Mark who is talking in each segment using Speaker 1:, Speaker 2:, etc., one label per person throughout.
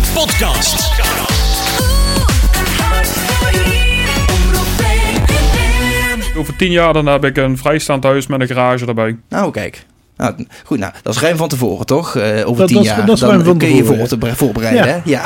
Speaker 1: Podcast.
Speaker 2: Over tien jaar dan heb ik een vrijstaand huis met een garage erbij.
Speaker 3: Nou, kijk. Nou, goed, nou, dat is ruim van tevoren, toch? Eh, over
Speaker 4: Dat-
Speaker 3: tien
Speaker 4: dat is-
Speaker 3: jaar.
Speaker 4: dat is
Speaker 3: dan
Speaker 4: ruim van
Speaker 3: kun je
Speaker 4: tevoren,
Speaker 3: voor te voorbereiden,
Speaker 4: Ja.
Speaker 3: hè? Ja.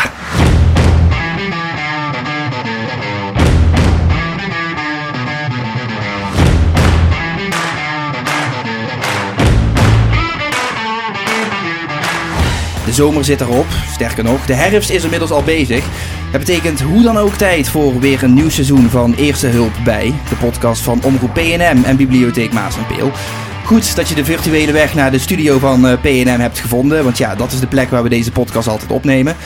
Speaker 3: Zomer zit erop, sterker nog, de herfst is inmiddels al bezig. Dat betekent hoe dan ook tijd voor weer een nieuw seizoen van Eerste Hulp bij, de podcast van Omroep PNM en Bibliotheek Maas en Peel. Goed dat je de virtuele weg naar de studio van eh, PNM hebt gevonden, want ja, dat is de plek waar we deze podcast altijd opnemen.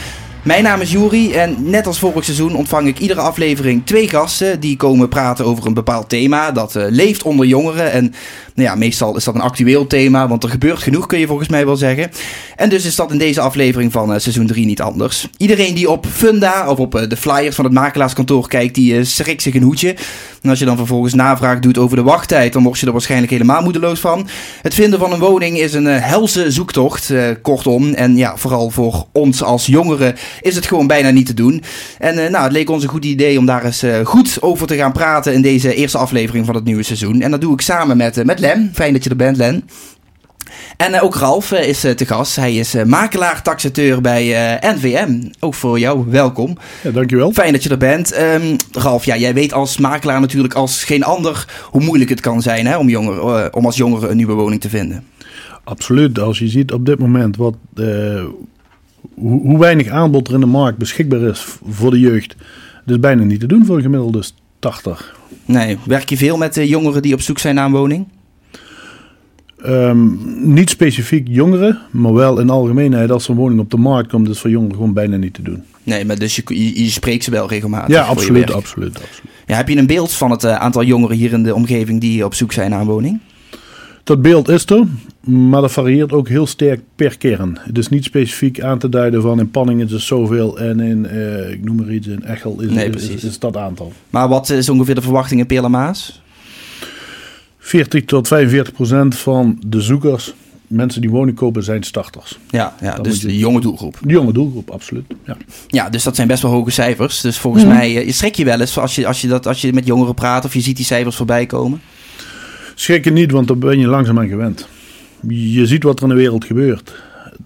Speaker 3: Mijn naam is Juri en net als vorig seizoen ontvang ik iedere aflevering twee gasten die komen praten over een bepaald thema dat eh, leeft onder jongeren. En nou ja, meestal is dat een actueel thema, want er gebeurt genoeg kun je volgens mij wel zeggen. En dus is dat in deze aflevering van eh, seizoen 3 niet anders. Iedereen die op Funda of op eh, de flyers van het makelaarskantoor kijkt, die schrikt zich een hoedje. En als je dan vervolgens navraag doet over de wachttijd, dan word je er waarschijnlijk helemaal moedeloos van. Het vinden van een woning is een helse zoektocht, kortom. En ja, vooral voor ons als jongeren is het gewoon bijna niet te doen. En eh, nou, het leek ons een goed idee om daar eens eh, goed over te gaan praten in deze eerste aflevering van het nieuwe seizoen. En dat doe ik samen met, eh, met Len. Fijn dat je er bent, Len. En ook Ralf is te gast. Hij is makelaar, taxateur bij NVM. Ook voor jou, welkom.
Speaker 4: Ja, dankjewel.
Speaker 3: Fijn dat je er bent. Ehm, Ralf, ja, jij weet als makelaar natuurlijk als geen ander hoe moeilijk het kan zijn hè, om, jongeren, om als jongere een nieuwe woning te vinden.
Speaker 4: Absoluut. Als je ziet op dit moment wat, hoe, hoe weinig aanbod er in de markt beschikbaar is voor de jeugd. Dat is bijna niet te doen voor een gemiddelde starter.
Speaker 3: Nee, werk je veel met eh, jongeren die op zoek zijn naar een woning?
Speaker 4: Ehm, niet specifiek jongeren, maar wel in algemeenheid als er een woning op de markt komt, is voor jongeren gewoon bijna niet te doen.
Speaker 3: Nee, maar dus je, je, je spreekt ze wel regelmatig.
Speaker 4: Ja, absoluut, absoluut, absoluut.
Speaker 3: Ja, heb je een beeld van het eh, aantal jongeren hier in de omgeving die op zoek zijn naar een woning?
Speaker 4: Dat beeld is er, maar dat varieert ook heel sterk per kern. Het is niet specifiek aan te duiden van in Panning is het zoveel en in, eh, ik noem maar iets, in Echel is,
Speaker 3: Nee,
Speaker 4: is, is, is dat aantal.
Speaker 3: Maar wat is ongeveer de verwachting in Peerlamaas?
Speaker 4: 40 tot 45 procent van de zoekers, mensen die woning kopen, zijn starters.
Speaker 3: Ja, ja
Speaker 4: Dan
Speaker 3: dus
Speaker 4: je-
Speaker 3: de jonge doelgroep.
Speaker 4: De jonge doelgroep, absoluut. Ja.
Speaker 3: Ja, dus dat zijn best wel hoge cijfers. Dus volgens
Speaker 4: Mhm.
Speaker 3: mij, eh, je schrik je wel eens als je, als, je dat, als je met jongeren praat of je ziet die cijfers voorbij komen.
Speaker 4: Schrik je niet, want daar ben je langzaam aan gewend. Je ziet wat er in de wereld gebeurt.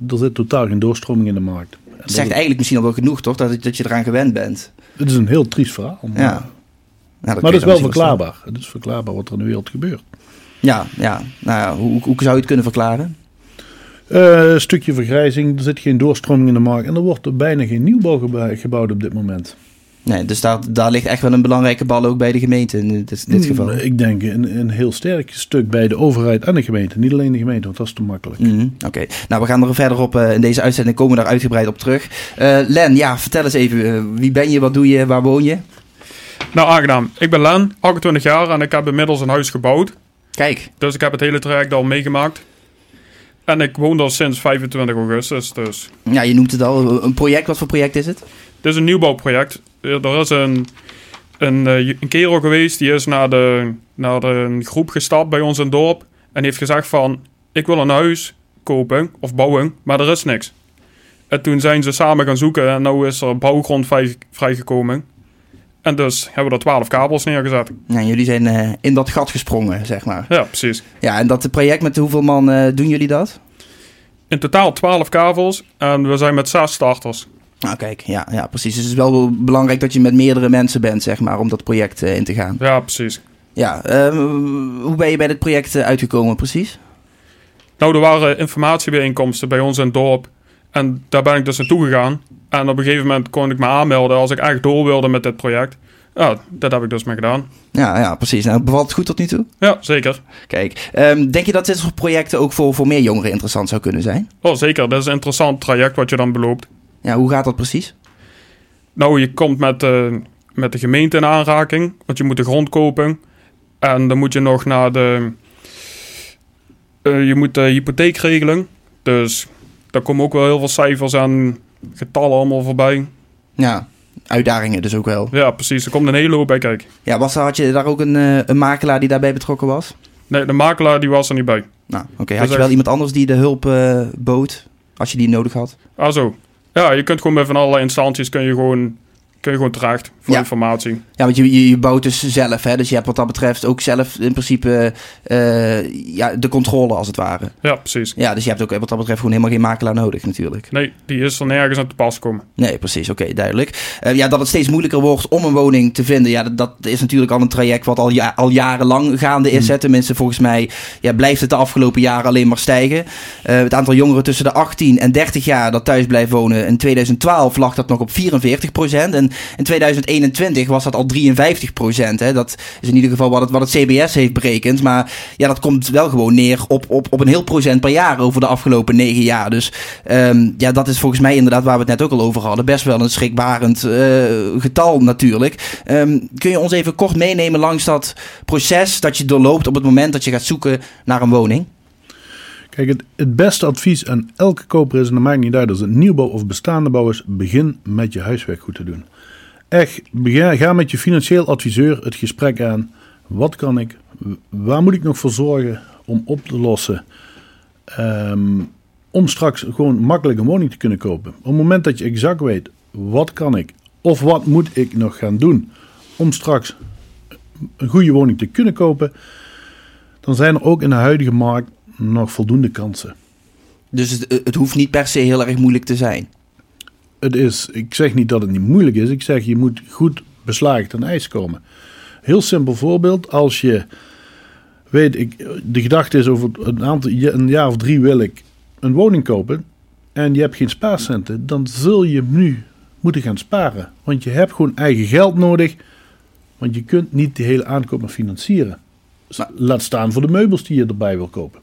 Speaker 4: Er zit totaal geen doorstroming in de markt.
Speaker 3: Het zegt
Speaker 4: dat,
Speaker 3: eigenlijk misschien al wel genoeg, toch? Dat, dat je eraan gewend bent.
Speaker 4: het is een heel triest verhaal. Maar,
Speaker 3: Ja. Dat kun
Speaker 4: maar het is wel verklaarbaar. Het is verklaarbaar wat er in de wereld gebeurt.
Speaker 3: Ja, ja. Nou ja, hoe, hoe zou je het kunnen verklaren?
Speaker 4: Eh, een stukje vergrijzing, er zit geen doorstroming in de markt. En er wordt bijna geen nieuwbouw gebouwd op dit moment.
Speaker 3: Nee, dus daar, daar ligt echt wel een belangrijke bal ook bij de gemeente in dit, dit geval.
Speaker 4: Mm, Ik denk een, een heel sterk stuk bij de overheid en de gemeente. Niet alleen de gemeente, want dat is te makkelijk.
Speaker 3: Mhm, Oké, nou we gaan er verder op eh, in deze uitzending komen we daar uitgebreid op terug. Eh, Len, ja, vertel eens even, eh, wie ben je, wat doe je, waar woon je?
Speaker 2: Nou, aangenaam. Ik ben Len, 28 jaar en ik heb inmiddels een huis gebouwd.
Speaker 3: Kijk,
Speaker 2: Dus ik heb het hele traject al meegemaakt. En ik woon daar sinds 25 augustus. Dus
Speaker 3: ja, je noemt het al, een project, wat voor project is het?
Speaker 2: dit is een nieuwbouwproject. Er is een, een, eh, een kerel geweest die is naar, de, naar de een groep gestapt bij ons in het dorp. En heeft gezegd van, ik wil een huis kopen of bouwen, maar er is niks. En toen zijn ze samen gaan zoeken en nu is er bouwgrond vrij, vrijgekomen. En dus hebben we er 12 kabels neergezet.
Speaker 3: Ja, jullie zijn eh, in dat gat gesprongen, zeg maar.
Speaker 2: Ja, precies.
Speaker 3: Ja, en dat project met hoeveel man eh, doen jullie dat?
Speaker 2: In totaal 12 kavels en we zijn met zes starters.
Speaker 3: Nou kijk, ja, ja precies. Dus het is wel belangrijk dat je met meerdere mensen bent, zeg maar, om dat project eh, in te gaan.
Speaker 2: Ja, precies.
Speaker 3: Ja, eh, hoe ben je bij dit project eh, uitgekomen precies?
Speaker 2: Nou, er waren informatiebijeenkomsten bij ons in het dorp. En daar ben ik dus naartoe gegaan. En op een gegeven moment kon ik me aanmelden als ik echt door wilde met dit project. Ja, dat heb ik dus mee gedaan.
Speaker 3: Ja, ja, precies. Nou, bevalt het goed tot nu toe?
Speaker 2: Ja, zeker.
Speaker 3: Kijk, ehm, denk je dat dit soort projecten ook voor, voor meer jongeren interessant zou kunnen zijn?
Speaker 2: Oh, zeker. Dat is een interessant traject wat je dan beloopt.
Speaker 3: Ja, hoe gaat dat precies?
Speaker 2: Nou, je komt met, eh, met de gemeente in aanraking. Want je moet de grond kopen. En dan moet je nog naar de... eh, je moet de hypotheek regelen. Dus daar komen ook wel heel veel cijfers en getallen allemaal voorbij.
Speaker 3: Ja, uitdagingen dus ook wel.
Speaker 2: Ja, precies. Er komt een hele hoop bij kijken.
Speaker 3: Ja, was, er- had je daar ook een, eh, een makelaar die daarbij betrokken was?
Speaker 2: Nee, de makelaar die was er niet bij.
Speaker 3: Nou, oké.
Speaker 2: Dus
Speaker 3: Had je
Speaker 2: echt-
Speaker 3: wel iemand anders die de hulp bood als je die nodig had?
Speaker 2: Ah zo. Ja, je kunt gewoon bij van allerlei instanties kun je gewoon, kun je gewoon terecht voor
Speaker 3: Ja.
Speaker 2: informatie.
Speaker 3: Ja, want je, je, je bouwt dus zelf, hè? Dus je hebt wat dat betreft ook zelf in principe eh, ja, de controle als het ware.
Speaker 2: Ja, precies.
Speaker 3: Ja, dus je hebt ook wat dat betreft gewoon helemaal geen makelaar nodig natuurlijk.
Speaker 2: Nee, die is er nergens aan te pas komen.
Speaker 3: Nee, precies. Oké, duidelijk. Eh, ja, dat het steeds moeilijker wordt om een woning te vinden. Ja, dat, dat is natuurlijk al een traject wat al, ja, al jarenlang gaande is. Hè. Tenminste, volgens mij ja, blijft het de afgelopen jaren alleen maar stijgen. Eh, het aantal jongeren tussen de 18 en 30 jaar dat thuis blijft wonen. In 2012 lag dat nog op 44 procent. En in 2021 was dat al 53 procent. Dat is in ieder geval wat het, wat het CBS heeft berekend. Maar ja, dat komt wel gewoon neer op, op, op een heel procent per jaar over de afgelopen negen jaar. Dus ehm, ja, dat is volgens mij inderdaad waar we het net ook al over hadden. Best wel een schrikbarend eh, getal natuurlijk. Ehm, kun je ons even kort meenemen langs dat proces dat je doorloopt op het moment dat je gaat zoeken naar een woning?
Speaker 4: Kijk, het, beste advies aan elke koper is, en dat maakt niet uit als het nieuwbouw of bestaande bouw is, begin met je huiswerk goed te doen. Echt, ga met je financieel adviseur het gesprek aan. Wat kan ik? Waar moet ik nog voor zorgen om op te lossen? Ehm, om straks gewoon makkelijk een woning te kunnen kopen. Op het moment dat je exact weet, wat kan ik? Of wat moet ik nog gaan doen om straks een goede woning te kunnen kopen? Dan zijn er ook in de huidige markt nog voldoende kansen.
Speaker 3: Dus het hoeft niet per se heel erg moeilijk te zijn.
Speaker 4: Het is, ik zeg niet dat het niet moeilijk is. Ik zeg je moet goed beslagen ten ijs komen. Heel simpel voorbeeld. Als je weet, ik, de gedachte is over een, aantal, een jaar of drie wil ik een woning kopen. En je hebt geen spaarcenten. Dan zul je nu moeten gaan sparen. Want je hebt gewoon eigen geld nodig. Want je kunt niet de hele aankoop maar financieren.
Speaker 3: Maar-
Speaker 4: Laat staan voor de meubels die je erbij wil kopen.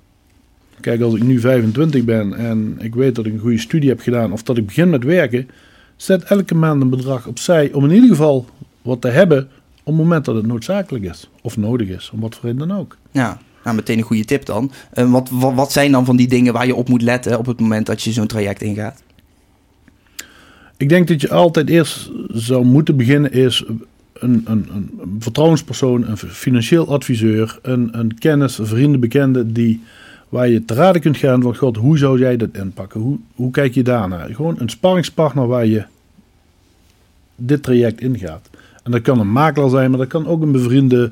Speaker 4: Kijk, als ik nu 25 ben en ik weet dat ik een goede studie heb gedaan of dat ik begin met werken, zet elke maand een bedrag opzij om in ieder geval wat te hebben op het moment dat het noodzakelijk is of nodig is, om wat voor reden dan ook.
Speaker 3: Ja, nou meteen een goede tip dan. Eh, wat, wat, wat zijn dan van die dingen waar je op moet letten op het moment dat je zo'n traject ingaat?
Speaker 4: Ik denk dat je altijd eerst zou moeten beginnen is een, een, een, een vertrouwenspersoon, een financieel adviseur, een, een kennis, een vrienden, bekende die waar je te raden kunt gaan van god, hoe zou jij dat inpakken? Hoe, hoe kijk je daarnaar? Gewoon een sparringspartner waar je dit traject ingaat. En dat kan een makelaar zijn, maar dat kan ook een bevriende.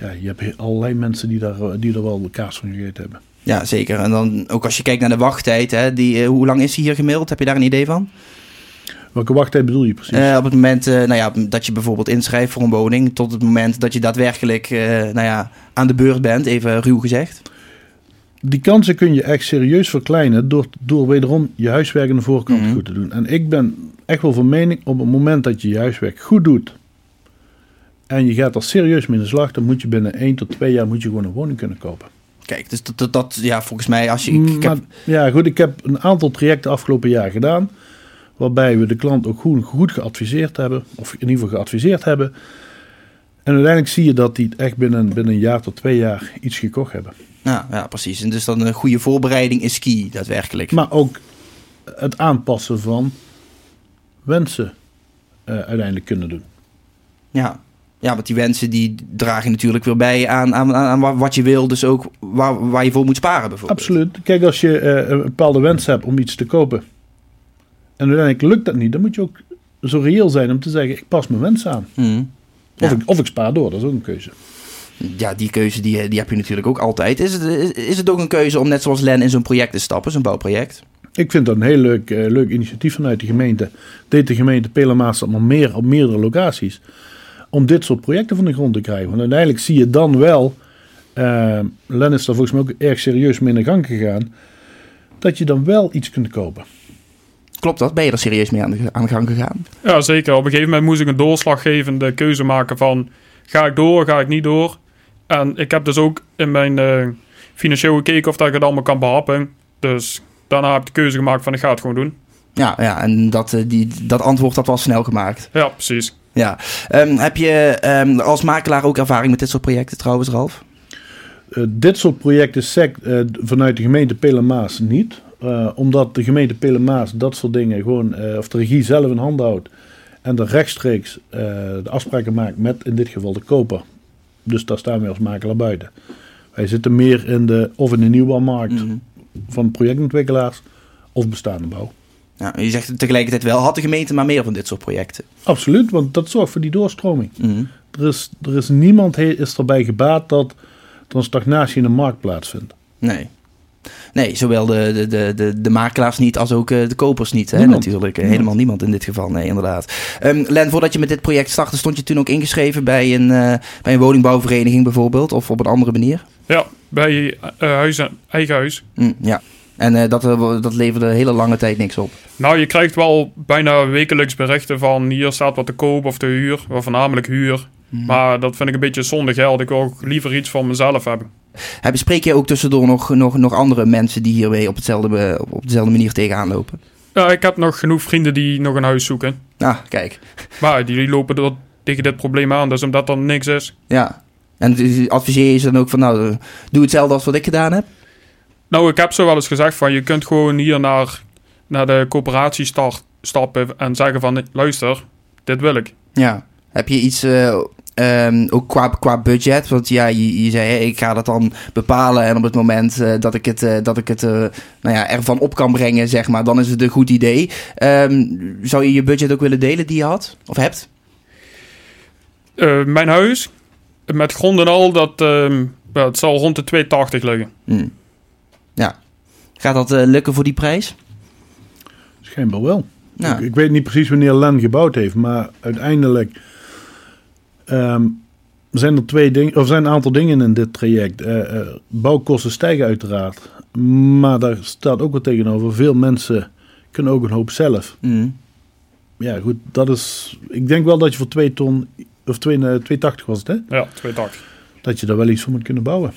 Speaker 4: Ja, je hebt allerlei mensen die daar, eh, die er wel de kaas van gegeten hebben.
Speaker 3: Ja, zeker. En dan ook als je kijkt naar de wachttijd, hè, die, eh, hoe lang is die hier gemiddeld? Heb je daar een idee van?
Speaker 4: Welke wachttijd bedoel je precies?
Speaker 3: Eh, op het moment nou ja, dat je bijvoorbeeld inschrijft voor een woning, tot het moment dat je daadwerkelijk nou ja, aan de beurt bent, even ruw gezegd.
Speaker 4: Die kansen kun je echt serieus verkleinen door, door wederom je huiswerk aan de voorkant
Speaker 3: Mhm.
Speaker 4: goed te doen. En ik ben echt wel van mening, op het moment dat je je huiswerk goed doet en je gaat er serieus mee in de slag, dan moet je binnen 1 tot 2 jaar moet je gewoon een woning kunnen kopen.
Speaker 3: Kijk, dus dat, dat, dat ja, volgens mij, als je. Ik, ik
Speaker 4: Maar,
Speaker 3: heb,
Speaker 4: Ja, goed, ik heb een aantal trajecten afgelopen jaar gedaan, waarbij we de klant ook goed, goed geadviseerd hebben, of in ieder geval geadviseerd hebben. En uiteindelijk zie je dat die het echt binnen, binnen een jaar tot twee jaar iets gekocht hebben.
Speaker 3: Ja, ja, precies. En dus dan een goede voorbereiding is key, daadwerkelijk.
Speaker 4: Maar ook het aanpassen van wensen eh, uiteindelijk kunnen doen.
Speaker 3: Ja. ja, want die wensen die dragen natuurlijk weer bij aan, aan, aan wat je wil, dus ook waar, waar je voor moet sparen bijvoorbeeld.
Speaker 4: Absoluut. Kijk, als je eh, een bepaalde wens hebt om iets te kopen en uiteindelijk lukt dat niet, dan moet je ook zo reëel zijn om te zeggen: ik pas mijn wens aan.
Speaker 3: Mhm.
Speaker 4: Of, ik, of ik spaar door, dat is ook een keuze.
Speaker 3: Ja, die keuze die, die heb je natuurlijk ook altijd. Is het, is, is het ook een keuze om net zoals Len in zo'n project te stappen, zo'n bouwproject?
Speaker 4: Ik vind dat een heel leuk, eh, leuk initiatief vanuit de gemeente. Deed de gemeente Pelemaas maar meer op meerdere locaties. Om dit soort projecten van de grond te krijgen. Want uiteindelijk zie je dan wel. eh Len is daar volgens mij ook erg serieus mee in de gang gegaan. Dat je dan wel iets kunt kopen.
Speaker 3: Klopt dat? Ben je er serieus mee aan de, aan de gang gegaan?
Speaker 2: Ja, zeker. Op een gegeven moment moest ik een doorslaggevende keuze maken van... ga ik door, ga ik niet door? En ik heb dus ook in mijn eh, financieel gekeken of dat ik het allemaal kan behappen. Dus daarna heb ik de keuze gemaakt van ik ga het gewoon doen.
Speaker 3: Ja, ja en dat, eh, die, dat antwoord dat was snel gemaakt.
Speaker 2: Ja, precies.
Speaker 3: Ja. Ehm, heb je ehm, als makelaar ook ervaring met dit soort projecten trouwens, Ralf?
Speaker 4: Eh, dit soort projecten sec, eh, vanuit de gemeente Pelemaas niet. Eh, omdat de gemeente Pelemaas dat soort dingen gewoon, eh, of de regie zelf in handen houdt. En er rechtstreeks eh, de afspraken maakt met in dit geval de koper. Dus daar staan wij als makelaar buiten. Wij zitten meer in de, of in de nieuwbouwmarkt
Speaker 3: Mhm.
Speaker 4: van projectontwikkelaars of bestaande bouw.
Speaker 3: Je zegt tegelijkertijd wel, had de gemeente maar meer van dit soort projecten.
Speaker 4: Absoluut, want dat zorgt voor die doorstroming.
Speaker 3: Mhm.
Speaker 4: Er is, er is niemand is erbij gebaat dat er een stagnatie in de markt plaatsvindt.
Speaker 3: Nee. Nee, zowel de, de, de, de, de makelaars niet als ook eh, de kopers niet. Hè, natuurlijk. Eh, Helemaal niemand in dit geval, nee, inderdaad. Ehm, Len, voordat je met dit project startte, stond je toen ook ingeschreven bij een, eh, bij een woningbouwvereniging bijvoorbeeld? Of op een andere manier?
Speaker 2: Ja, bij huis eigen huis.
Speaker 3: Hm, ja. En dat, dat leverde hele lange tijd niks op.
Speaker 2: Nou, je krijgt wel bijna wekelijks berichten van hier staat wat te koop of te huur. Voornamelijk huur. Maar dat vind ik een beetje zonde geld. Ik wil ook liever iets voor mezelf hebben.
Speaker 3: Heb, spreek je ook tussendoor nog, nog, nog andere mensen die hiermee op, hetzelfde, op dezelfde manier tegenaan lopen?
Speaker 2: Ja, ik heb nog genoeg vrienden die nog een huis zoeken.
Speaker 3: Ah, kijk.
Speaker 2: Maar die lopen er tegen dit probleem aan. Dus omdat er niks is.
Speaker 3: Ja. En dus adviseer je ze dan ook van, nou, doe hetzelfde als wat ik gedaan heb?
Speaker 2: Nou, ik heb zo wel eens gezegd van je kunt gewoon hier naar, naar de coöperatie start, stappen en zeggen van luister, dit wil ik.
Speaker 3: Ja. Heb je iets, eh, ehm, ook qua, qua budget? Want ja, je, je zei, hè, ik ga dat dan bepalen. En op het moment eh, dat ik het, eh, dat ik het eh, nou ja, ervan op kan brengen, zeg maar, dan is het een goed idee. Ehm, zou je je budget ook willen delen die je had? Of hebt?
Speaker 2: Eh, mijn huis, met grond en al, dat, ehm, het zal rond de 280 liggen.
Speaker 3: Hm. Ja. Gaat dat lukken voor die prijs?
Speaker 4: Schijnbaar wel.
Speaker 3: Nou.
Speaker 4: Ik, ik weet niet precies wanneer Len gebouwd heeft, maar uiteindelijk ehm, zijn er twee dingen, of zijn een aantal dingen in dit traject. Eh, eh, bouwkosten stijgen uiteraard, maar daar staat ook wat tegenover. Veel mensen kunnen ook een hoop zelf.
Speaker 3: Hm.
Speaker 4: Ja, goed, dat is. Ik denk wel dat je voor 2 ton, of 2, eh, 280 was het, hè?
Speaker 2: Ja, 280.
Speaker 4: Dat je daar wel iets voor moet kunnen bouwen.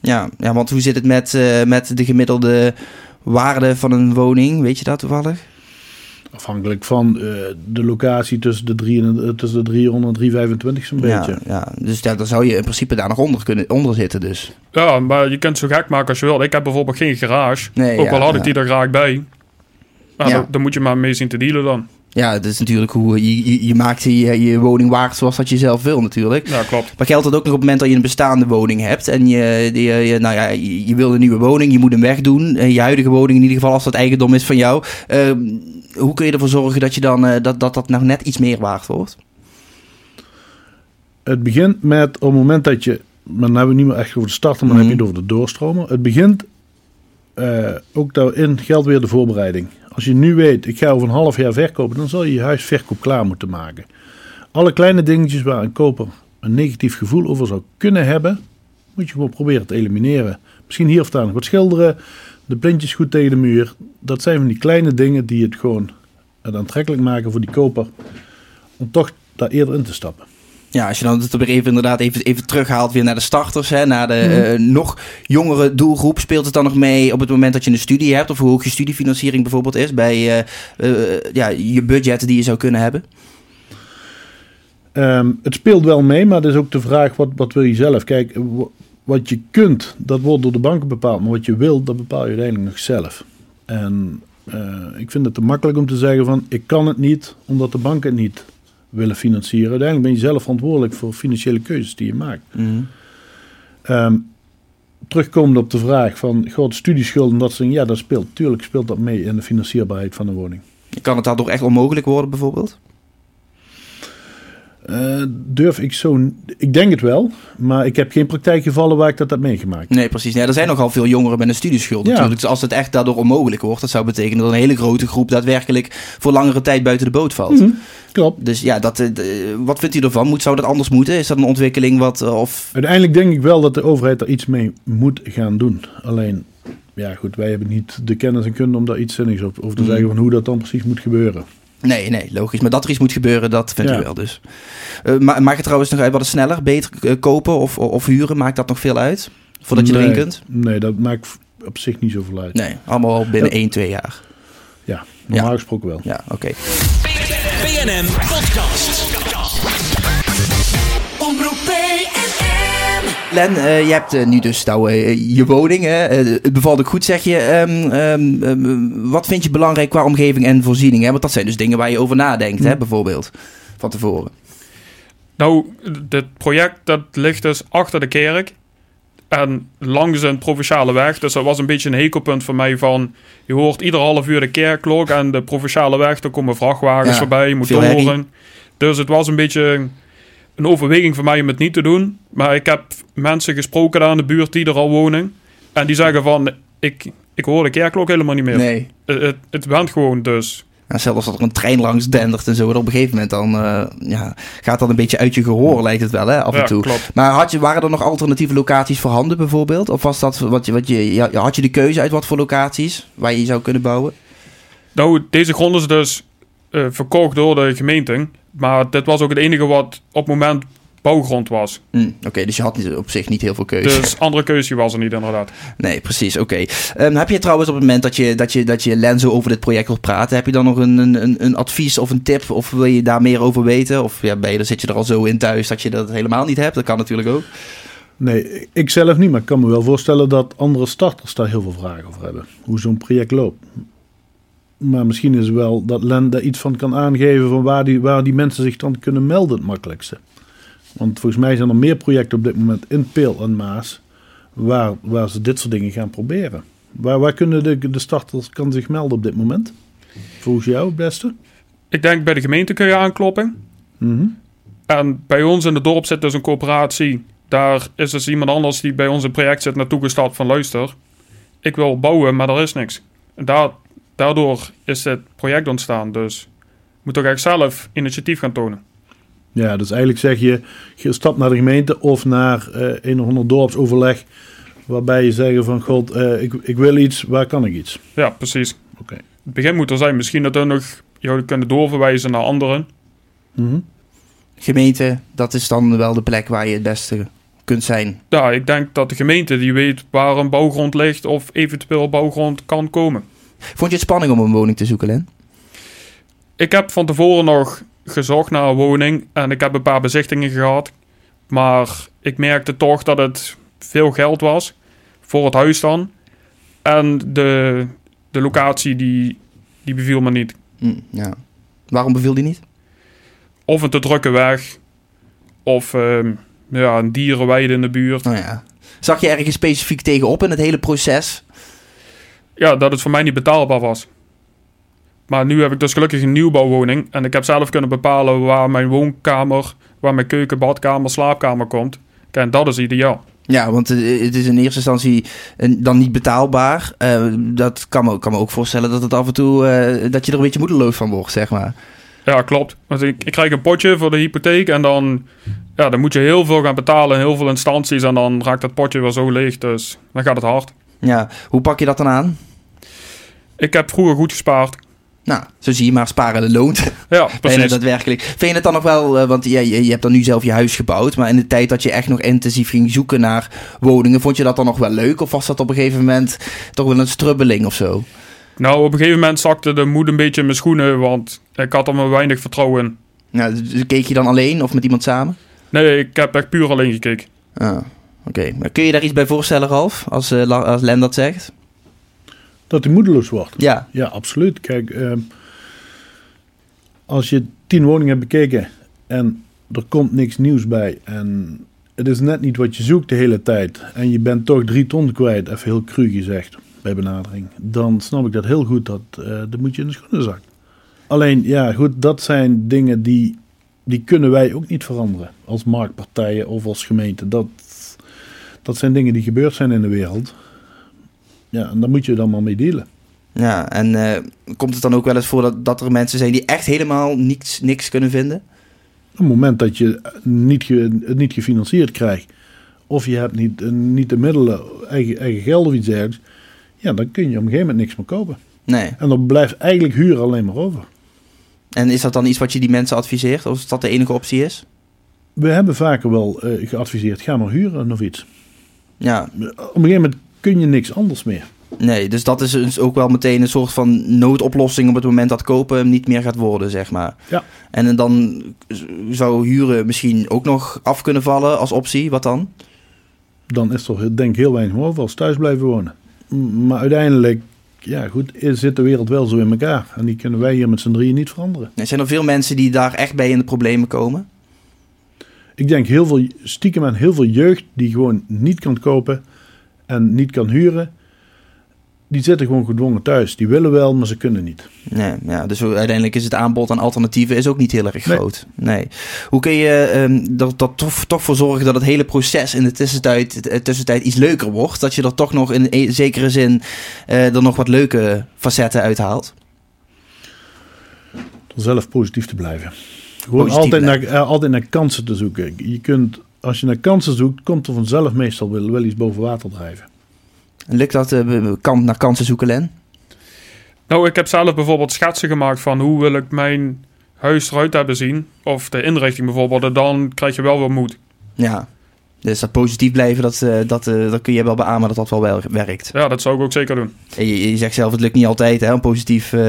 Speaker 3: Ja, ja, want hoe zit het met, eh, met de gemiddelde waarde van een woning? Weet je dat toevallig?
Speaker 4: Afhankelijk van eh, de locatie tussen de, drie en, de- tussen de 300 en 325 zo'n beetje.
Speaker 3: Ja, ja. dus ja, dan zou je in principe daar nog onder kunnen onder zitten dus.
Speaker 2: Ja, maar je kunt het zo gek maken als je wil. Ik heb bijvoorbeeld geen garage.
Speaker 3: Nee,
Speaker 2: ook
Speaker 3: ja,
Speaker 2: al had
Speaker 3: ja.
Speaker 2: ik die er graag bij.
Speaker 3: Ja.
Speaker 2: dan, dan moet je maar mee zien te dealen dan.
Speaker 3: Ja, dat is natuurlijk hoe je, je, je maakt je, je woning waard zoals dat je zelf wil natuurlijk.
Speaker 2: Ja, klopt.
Speaker 3: Maar geldt dat ook nog op het moment dat je een bestaande woning hebt en je, je, je- nou ja, je, je wil een nieuwe woning, je moet hem wegdoen. En je huidige woning in ieder geval als dat eigendom is van jou. Ehm, hoe kun je ervoor zorgen dat je dan, eh, dat, dat dat nou net iets meer waard wordt?
Speaker 4: Het begint met op het moment dat je, maar dan hebben we niet meer echt over de starten, maar dan heb je het over de doorstromen. Het begint eh, ook daarin geldt weer de voorbereiding. Als je nu weet, ik ga over een half jaar verkopen, dan zal je je huis verkoop klaar moeten maken. Alle kleine dingetjes waar een koper een negatief gevoel over zou kunnen hebben, moet je gewoon proberen te elimineren. Misschien hier of daar nog wat schilderen, de plintjes goed tegen de muur. Dat zijn van die kleine dingen die het gewoon het aantrekkelijk maken voor die koper om toch daar eerder in te stappen.
Speaker 3: Ja, als je dan het weer even inderdaad even, even terughaalt weer naar de starters, hè, naar de
Speaker 4: Mhm.
Speaker 3: eh, nog jongere doelgroep, speelt het dan nog mee op het moment dat je een studie hebt of hoe hoog je studiefinanciering bijvoorbeeld is bij eh, eh, ja, je budget die je zou kunnen hebben?
Speaker 4: Ehm, het speelt wel mee, maar het is ook de vraag: wat, wat wil je zelf? Kijk, wat je kunt, dat wordt door de banken bepaald. Maar wat je wil, dat bepaal je uiteindelijk nog zelf. En eh, ik vind het te makkelijk om te zeggen: van ik kan het niet, omdat de banken het niet willen financieren. Uiteindelijk ben je zelf verantwoordelijk voor financiële keuzes die je maakt. Ehm terugkomend op de vraag van grote studieschulden, dat soort dingen, ja, dat speelt. Tuurlijk speelt dat mee in de financierbaarheid van een woning.
Speaker 3: Kan het daardoor echt onmogelijk worden bijvoorbeeld?
Speaker 4: Eh, durf ik zo. Ik denk het wel, maar ik heb geen praktijkgevallen waar ik dat heb meegemaakt.
Speaker 3: Nee, precies. Ja, er zijn nogal veel jongeren met een studieschuld
Speaker 4: Ja.
Speaker 3: natuurlijk. Dus als het echt daardoor onmogelijk wordt, dat zou betekenen dat een hele grote groep daadwerkelijk voor langere tijd buiten de boot valt.
Speaker 4: Mhm. Klopt.
Speaker 3: Dus ja, dat, eh, wat vindt u ervan? Moet, zou dat anders moeten? Is dat een ontwikkeling wat, eh, of...
Speaker 4: Uiteindelijk denk ik wel dat de overheid er iets mee moet gaan doen. Alleen, ja goed, wij hebben niet de kennis en kunde om daar iets zinnigs op over te
Speaker 3: Mhm.
Speaker 4: zeggen van hoe dat dan precies moet gebeuren.
Speaker 3: Nee, nee, logisch. Maar dat er iets moet gebeuren, dat vindt
Speaker 4: Ja.
Speaker 3: u wel dus. Eh, ma maakt het trouwens nog uit wat sneller? Beter eh, kopen of, of huren? Maakt dat nog veel uit? Voordat je
Speaker 4: nee,
Speaker 3: erin kunt?
Speaker 4: Nee, dat maakt op zich niet zoveel uit.
Speaker 3: Nee, allemaal al binnen
Speaker 4: Ja.
Speaker 3: 1, 2 jaar.
Speaker 4: Ja, normaal gesproken wel.
Speaker 3: Ja, oké.
Speaker 1: BNM Podcast.
Speaker 3: Len, eh, je hebt eh, nu dus nou, eh, je woning. Hè? Het bevalt ook goed, zeg je. Ehm, ehm, ehm, wat vind je belangrijk qua omgeving en voorziening? Hè? Want dat zijn dus dingen waar je over nadenkt, hè, bijvoorbeeld. Van tevoren.
Speaker 2: Nou, dit project dat ligt dus achter de kerk. En langs een provinciale weg. Dus dat was een beetje een hekelpunt voor mij van... Je hoort ieder half uur de kerkklok en de provinciale weg. Er komen vrachtwagens
Speaker 3: Ja,
Speaker 2: voorbij,
Speaker 3: veel herrie.
Speaker 2: motoren. Dus het was een beetje een overweging voor mij om het niet te doen. Maar ik heb mensen gesproken daar in de buurt die er al wonen. En die zeggen van... Ik, ik hoor de kerkklok helemaal niet meer.
Speaker 3: Nee.
Speaker 2: Het, het, het went gewoon dus.
Speaker 3: Nou, zelfs als er een trein langs dendert en zo, op een gegeven moment dan eh, ja, gaat dat een beetje uit je gehoor, lijkt het wel, hè, af en
Speaker 2: Ja,
Speaker 3: toe.
Speaker 2: klopt.
Speaker 3: Maar had je, waren er nog alternatieve locaties voorhanden bijvoorbeeld? Of was dat wat je, wat je, had je de keuze uit wat voor locaties waar je zou kunnen bouwen?
Speaker 2: Nou, deze grond is dus eh, verkocht door de gemeente. Maar dit was ook het enige wat op het moment bouwgrond was.
Speaker 3: Hm, oké, dus je had niet- op zich niet heel veel keuze.
Speaker 2: Dus andere keuze was er niet inderdaad.
Speaker 3: Nee, precies, oké. Ehm, heb je trouwens op het moment dat je, dat je, dat je Lenzo over dit project wilt praten, heb je dan nog een, een, een- een advies of een tip? Of wil je daar meer over weten? Of ja, ben je, dan zit je er al zo in thuis dat je dat helemaal niet hebt? Dat kan natuurlijk ook.
Speaker 4: Nee, ik zelf niet, maar ik kan me wel voorstellen dat andere starters daar heel veel vragen over hebben. Hoe zo'n project loopt. Maar misschien is wel dat Len daar iets van kan aangeven van waar die, waar die mensen zich dan kunnen melden het makkelijkste. Want volgens mij zijn er meer projecten op dit moment in Peel en Maas waar, waar ze dit soort dingen gaan proberen. Waar, waar kunnen de, de starters kan zich melden op dit moment? Volgens jou het beste?
Speaker 2: Ik denk bij de gemeente kun je aankloppen.
Speaker 4: Mhm.
Speaker 2: En bij ons in het dorp zit dus een coöperatie. Daar is dus iemand anders die bij ons in het project zit naartoe gestapt van luister. Ik wil bouwen, maar er is niks. En daar, daardoor is het project ontstaan. Dus je moet toch echt zelf initiatief gaan tonen.
Speaker 4: Ja, dus eigenlijk zeg je, je stapt naar de gemeente of naar eh een of ander dorpsoverleg. Waarbij je zegt van, god, eh, ik, ik wil iets, waar kan ik iets?
Speaker 2: Ja, precies.
Speaker 4: Oké.
Speaker 2: Het begin moet er zijn. Misschien dat we nog jou kunnen doorverwijzen naar anderen.
Speaker 4: Mhm.
Speaker 3: Gemeente, dat is dan wel de plek waar je het beste kunt zijn.
Speaker 2: Ja, ik denk dat de gemeente die weet waar een bouwgrond ligt of eventueel bouwgrond kan komen.
Speaker 3: Vond je het spanning om een woning te zoeken, Len?
Speaker 2: Ik heb van tevoren nog gezocht naar een woning en ik heb een paar bezichtingen gehad. Maar ik merkte toch dat het veel geld was voor het huis dan. En de, de locatie die, die beviel me niet.
Speaker 3: Hm, ja. Waarom beviel die niet?
Speaker 2: Of een te drukke weg. Of ehm, ja, een dierenweide in de buurt.
Speaker 3: Nou ja. Zag je ergens specifiek tegenop in het hele proces?
Speaker 2: Ja, dat het voor mij niet betaalbaar was. Maar nu heb ik dus gelukkig een nieuwbouwwoning. En ik heb zelf kunnen bepalen waar mijn woonkamer, waar mijn keuken, badkamer, slaapkamer komt. Kijk, en dat is ideaal.
Speaker 3: Ja, want eh, het is in eerste instantie dan niet betaalbaar. Eh, dat kan me, kan me ook voorstellen dat het af en toe eh, dat je er een beetje moedeloos van wordt, zeg maar.
Speaker 2: Ja, klopt. Want ik, ik krijg een potje voor de hypotheek en dan, ja, dan moet je heel veel gaan betalen in heel veel instanties. En dan raakt dat potje weer zo leeg, dus dan gaat het hard.
Speaker 3: Ja, hoe pak je dat dan aan?
Speaker 2: Ik heb vroeger goed gespaard.
Speaker 3: Nou, zo zie je maar, sparen loont.
Speaker 2: Ja, precies.
Speaker 3: daadwerkelijk. Vind je het dan nog wel, eh, want ja, je, je hebt dan nu zelf je huis gebouwd, maar in de tijd dat je echt nog intensief ging zoeken naar woningen, vond je dat dan nog wel leuk? Of was dat op een gegeven moment toch wel een strubbeling of zo?
Speaker 2: Nou, op een gegeven moment zakte de moed een beetje in mijn schoenen, want ik had er maar weinig vertrouwen in.
Speaker 3: Nou, dus keek je dan alleen of met iemand samen?
Speaker 2: Nee, ik heb echt puur alleen gekeken.
Speaker 3: Ah, oké. Maar kun je daar iets bij voorstellen, Ralf, als, La- als Len dat zegt?
Speaker 4: Dat hij moedeloos wordt.
Speaker 3: Ja,
Speaker 4: Ja, absoluut. Kijk, ehm, als je tien woningen hebt bekeken en er komt niks nieuws bij en het is net niet wat je zoekt de hele tijd en je bent toch drie ton kwijt, even heel cru gezegd bij benadering, dan snap ik dat heel goed, dat, eh dat moet je in de schoenenzak. Alleen, ja goed, dat zijn dingen die, die kunnen wij ook niet veranderen als marktpartijen of als gemeente. Dat, dat zijn dingen die gebeurd zijn in de wereld. Ja, en daar moet je dan maar mee dealen.
Speaker 3: ja. En eh, komt het dan ook wel eens voor dat, dat er mensen zijn die echt helemaal niks, niks kunnen vinden?
Speaker 4: Op het moment dat je niet ge- het niet gefinancierd krijgt, of je hebt niet, eh, niet de middelen, eigen, eigen geld of iets dergelijks, ja, dan kun je op een gegeven moment niks meer kopen.
Speaker 3: Nee.
Speaker 4: En dan blijft eigenlijk huur alleen maar over.
Speaker 3: En is dat dan iets wat je die mensen adviseert? Of dat de enige optie is?
Speaker 4: We hebben vaker wel eh, geadviseerd, ga maar huren of iets.
Speaker 3: Ja,
Speaker 4: Op een gegeven moment kun je niks anders meer.
Speaker 3: nee. Dus dat is dus ook wel meteen een soort van noodoplossing op het moment dat kopen niet meer gaat worden, zeg maar.
Speaker 4: Ja.
Speaker 3: En dan zou huren misschien ook nog af kunnen vallen als optie. Wat dan?
Speaker 4: Dan is er denk ik heel weinig over als thuis blijven wonen. Maar uiteindelijk, ja goed, is- zit de wereld wel zo in elkaar. En die kunnen wij hier met z'n drieën niet veranderen.
Speaker 3: Er zijn er veel mensen die daar echt bij in de problemen komen.
Speaker 4: Ik denk heel veel, stiekem aan heel veel jeugd die gewoon niet kan kopen en niet kan huren. Die zitten gewoon gedwongen thuis. Die willen wel, maar ze kunnen niet.
Speaker 3: Nee, ja, dus uiteindelijk is het aanbod aan alternatieven is ook niet heel erg groot. Nee. Hoe kun je ehm, er dat toch, toch voor zorgen dat het hele proces in de tussentijd, eh, tussentijd iets leuker wordt? Dat je er toch nog in een zekere zin eh, er nog wat leuke facetten uithaalt?
Speaker 4: Door zelf positief te blijven. Gewoon
Speaker 3: Positief
Speaker 4: altijd naar, eh, altijd naar kansen te zoeken. Je kunt, als je naar kansen zoekt, komt er vanzelf meestal wel, wel iets boven water drijven.
Speaker 3: Lukt dat eh, kant naar kansen zoeken, Len?
Speaker 2: Nou, ik heb zelf bijvoorbeeld schetsen gemaakt van hoe wil ik mijn huis eruit hebben zien. Of de inrichting bijvoorbeeld. En dan krijg je wel weer moed.
Speaker 3: Ja. Dus dat positief blijven, dat, eh, dat, eh, dat kun je wel beamen dat dat wel werkt.
Speaker 2: Ja, dat zou ik ook zeker doen.
Speaker 3: En je, je zegt zelf, het lukt niet altijd hè, om positief eh,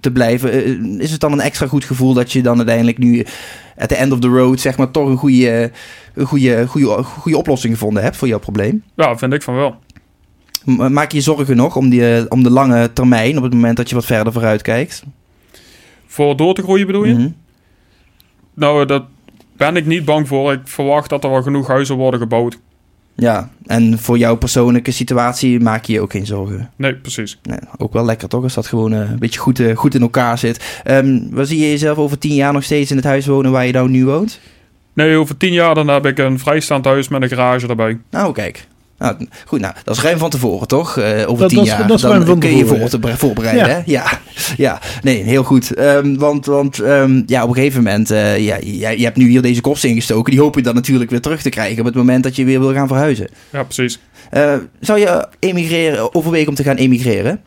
Speaker 3: te blijven. Is het dan een extra goed gevoel dat je dan uiteindelijk nu at the end of the road, zeg maar, toch een goede, een goede, goede, goede oplossing gevonden hebt voor jouw probleem?
Speaker 2: Ja, vind ik van wel.
Speaker 3: Maak je je zorgen nog om, die, om de lange termijn, op het moment dat je wat verder vooruit kijkt?
Speaker 2: Voor door te groeien bedoel je?
Speaker 3: Mhm.
Speaker 2: Nou, dat ben ik niet bang voor. Ik verwacht dat er wel genoeg huizen worden gebouwd.
Speaker 3: Ja, en voor jouw persoonlijke situatie maak je je ook geen zorgen.
Speaker 2: Nee, precies.
Speaker 3: Nee, ook wel lekker toch, als dat gewoon eh, een beetje goed, eh, goed in elkaar zit. Ehm waar zie je jezelf over tien jaar nog steeds in het huis wonen waar je nou nu woont?
Speaker 2: Nee, over tien jaar dan heb ik een vrijstaand huis met een garage erbij.
Speaker 3: Nou, kijk. Nou, goed, nou, dat is ruim van tevoren, toch? Eh, over
Speaker 4: Dat-
Speaker 3: tien
Speaker 4: dat
Speaker 3: jaar.
Speaker 4: dat is
Speaker 3: Dan
Speaker 4: ruim van
Speaker 3: kun je voor te voorbereiden,
Speaker 4: Ja.
Speaker 3: hè? Ja, ja. Nee, heel goed. Ehm, want want ehm, ja, op een gegeven moment... eh, ja, je, je hebt nu hier deze kosten ingestoken. Die hoop je dan natuurlijk weer terug te krijgen... op het moment dat je weer wil gaan verhuizen.
Speaker 2: Ja, precies.
Speaker 3: Eh, zou je emigreren, overwegen om te gaan emigreren?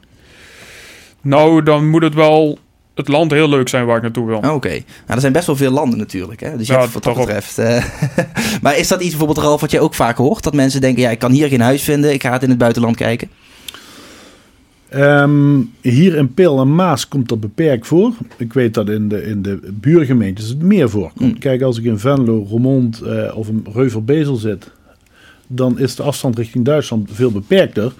Speaker 2: Nou, dan moet het wel het land heel leuk zijn waar ik naartoe wil.
Speaker 3: Oké. Nou, er zijn best wel veel landen natuurlijk. Hè? Dus je
Speaker 2: Ja,
Speaker 3: hebt wat dat betreft... eh, maar is dat iets bijvoorbeeld, Ralf, wat jij ook vaak hoort? Dat mensen denken, ja, ik kan hier geen huis vinden. Ik ga het in het buitenland kijken.
Speaker 4: Ehm, hier in Peel en Maas komt dat beperkt voor. Ik weet dat in de, in de buurgemeentes het meer voorkomt.
Speaker 3: Hmm.
Speaker 4: Kijk, als ik in Venlo, Roermond eh, of in Reuver-Bezel zit... dan is de afstand richting Duitsland veel beperkter.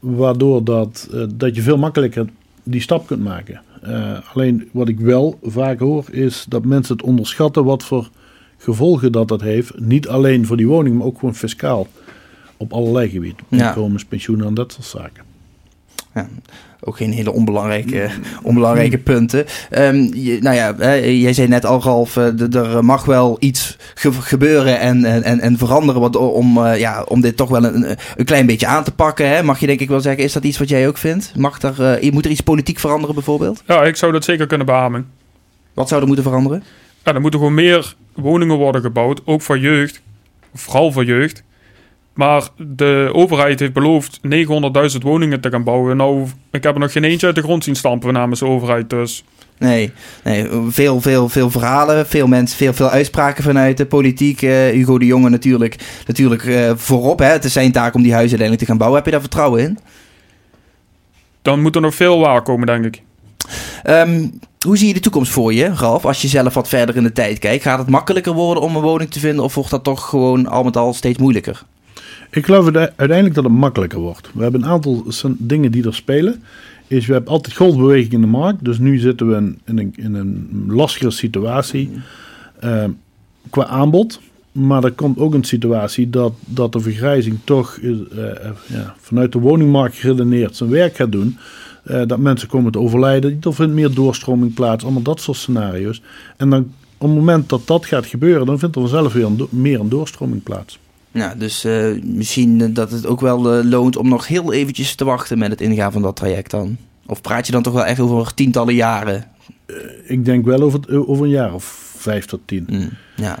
Speaker 4: Waardoor dat, eh, dat je veel makkelijker die stap kunt maken. Eh, alleen wat ik wel vaak hoor is dat mensen het onderschatten... wat voor gevolgen dat dat heeft. Niet alleen voor die woning, maar ook gewoon fiscaal. Op allerlei gebieden.
Speaker 3: Ja.
Speaker 4: Inkomens, pensioenen en dat soort zaken.
Speaker 3: Ja, ook geen hele onbelangrijke, onbelangrijke punten. Ehm, je, nou ja, hè, jij zei net al, Ralf, eh, er mag wel iets ge- gebeuren en, en, en veranderen wat, om, eh, ja, om dit toch wel een, een klein beetje aan te pakken. Hè? Mag je denk ik wel zeggen, is dat iets wat jij ook vindt? Mag er, eh, moet er iets politiek veranderen bijvoorbeeld?
Speaker 2: Ja, ik zou dat zeker kunnen beamen.
Speaker 3: Wat zou er moeten veranderen?
Speaker 2: Ja, er moeten gewoon meer woningen worden gebouwd, ook voor jeugd. Vooral voor jeugd. Maar de overheid heeft beloofd 900.000 woningen te gaan bouwen. Nou, ik heb er nog geen eentje uit de grond zien stampen namens de overheid. Dus
Speaker 3: Nee, nee veel, veel, veel verhalen, veel mensen, veel, veel uitspraken vanuit de politiek. Eh, Hugo de Jonge natuurlijk, natuurlijk eh, voorop. Hè? Het is zijn taak om die huizen uiteindelijk te gaan bouwen. Heb je daar vertrouwen in?
Speaker 2: dan moet er nog veel waar komen, denk ik.
Speaker 3: Ehm, hoe zie je de toekomst voor je, Ralf? Als je zelf wat verder in de tijd kijkt. Gaat het makkelijker worden om een woning te vinden? Of wordt dat toch gewoon al met al steeds moeilijker?
Speaker 4: Ik geloof uite- uiteindelijk dat het makkelijker wordt. We hebben een aantal dingen die er spelen. Is we hebben altijd golfbeweging in de markt. Dus nu zitten we in, in, een, in een lastigere situatie eh, qua aanbod. Maar er komt ook een situatie dat, dat de vergrijzing toch eh, eh, ja, vanuit de woningmarkt geredeneerd zijn werk gaat doen. Eh, dat mensen komen te overlijden. Er vindt meer doorstroming plaats. Allemaal dat soort scenario's. En dan op het moment dat dat gaat gebeuren, dan vindt er vanzelf weer een meer een doorstroming plaats.
Speaker 3: Ja, dus eh, misschien eh, dat het ook wel eh, loont om nog heel eventjes te wachten met het ingaan van dat traject dan. Of praat je dan toch wel echt over tientallen jaren?
Speaker 4: Ik denk wel over, over een jaar of vijf tot tien.
Speaker 3: Mm, ja.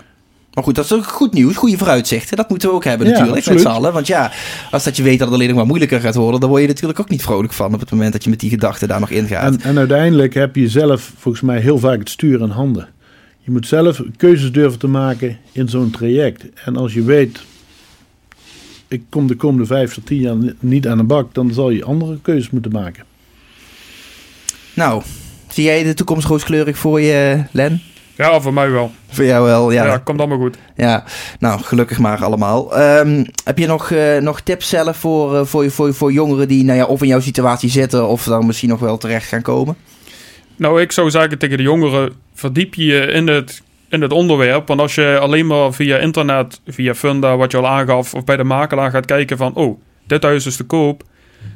Speaker 3: Maar goed, dat is ook goed nieuws, goede vooruitzichten. Dat moeten we ook hebben
Speaker 4: Ja,
Speaker 3: natuurlijk met z'n allen. Want ja, als dat je weet dat het alleen nog maar moeilijker gaat worden... dan word je natuurlijk ook niet vrolijk van op het moment dat je met die gedachten daar nog ingaat.
Speaker 4: En, en uiteindelijk heb je zelf volgens mij heel vaak het stuur in handen. Je moet zelf keuzes durven te maken in zo'n traject. En als je weet, ik kom de komende vijf tot tien jaar ni- niet aan de bak, dan zal je andere keuzes moeten maken.
Speaker 3: Nou, zie jij de toekomst rooskleurig voor je, Len?
Speaker 2: Ja, voor mij wel.
Speaker 3: Voor jou wel, ja.
Speaker 2: Ja,
Speaker 3: Ja,
Speaker 2: komt allemaal goed.
Speaker 3: nou, gelukkig maar allemaal. Ehm, heb je nog, eh, nog tips zelf voor, eh, voor, voor, voor jongeren die nou ja, of in jouw situatie zitten... of dan misschien nog wel terecht gaan komen?
Speaker 2: Nou, ik zou zeggen tegen de jongeren, verdiep je in het in het onderwerp. Want als je alleen maar via internet, via Funda, wat je al aangaf, of bij de makelaar gaat kijken van, oh, dit huis is te koop.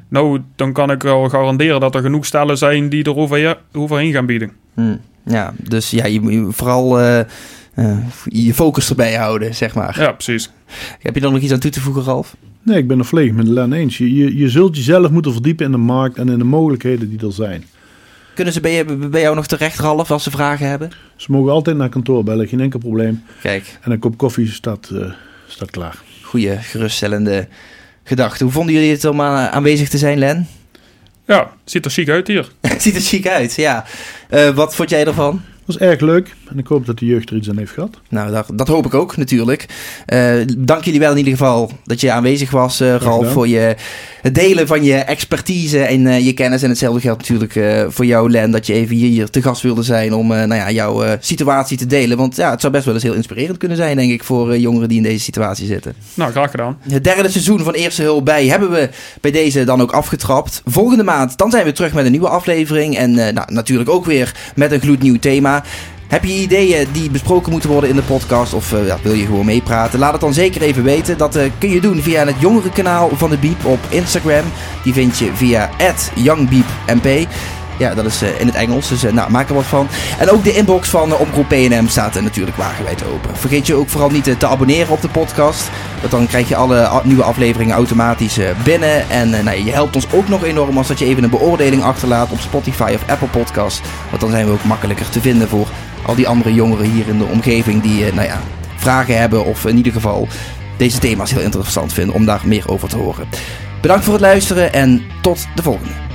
Speaker 2: Nou, dan kan ik wel garanderen dat er genoeg stellen zijn die er over, overheen gaan bieden.
Speaker 3: Hm, Ja, dus ja, je moet vooral eh, eh, je focus erbij houden, zeg maar.
Speaker 2: Ja, precies.
Speaker 3: Heb je er nog iets aan toe te voegen, Ralf?
Speaker 4: Nee, ik ben er volledig met Len eens. Je, je, je zult jezelf moeten verdiepen in de markt en in de mogelijkheden die er zijn.
Speaker 3: Kunnen ze bij, jou nog terecht, Ralf, als ze vragen hebben?
Speaker 4: Ze mogen altijd naar kantoor bellen, geen enkel probleem.
Speaker 3: Kijk,
Speaker 4: En een kop koffie staat, eh, staat klaar.
Speaker 3: goede, geruststellende gedachte. Hoe vonden jullie het om aan- aanwezig te zijn, Len?
Speaker 2: Ja, ziet er chic uit hier.
Speaker 3: Het ziet er chic uit, ja. Eh, wat vond jij ervan?
Speaker 4: Was erg leuk en ik hoop dat de jeugd er iets aan heeft gehad.
Speaker 3: Nou, dat, dat hoop ik ook natuurlijk. Eh, dank jullie wel in ieder geval dat je aanwezig was, eh, Ralf, voor je, het delen van je expertise en eh, je kennis. En hetzelfde geldt natuurlijk eh, voor jou, Len, dat je even hier, hier te gast wilde zijn om eh, nou ja, jouw eh, situatie te delen. Want ja, het zou best wel eens heel inspirerend kunnen zijn, denk ik, voor eh, jongeren die in deze situatie zitten.
Speaker 2: Nou, graag gedaan.
Speaker 3: Het derde seizoen van Eerste Hulp bij hebben we bij deze dan ook afgetrapt. Volgende maand dan zijn we terug met een nieuwe aflevering. En eh, nou, natuurlijk ook weer met een gloednieuw thema. Heb je ideeën die besproken moeten worden in de podcast? Of eh, wil je gewoon meepraten? Laat het dan zeker even weten. Dat eh, kun je doen via het jongerenkanaal van de Biep op Instagram. Die vind je via youngbiepmp. Ja, dat is eh, in het Engels, dus eh, nou, maak er wat van. En ook de inbox van uh, Omroep PNM staat natuurlijk wagenwijd open. Vergeet je ook vooral niet eh, te abonneren op de podcast. Want dan krijg je alle nieuwe afleveringen automatisch eh, binnen. En eh, nou, je helpt ons ook nog enorm als dat je even een beoordeling achterlaat op Spotify of Apple Podcast. Want dan zijn we ook makkelijker te vinden voor al die andere jongeren hier in de omgeving die eh, nou ja, vragen hebben. Of in ieder geval deze thema's heel interessant vinden om daar meer over te horen. Bedankt voor het luisteren en tot de volgende.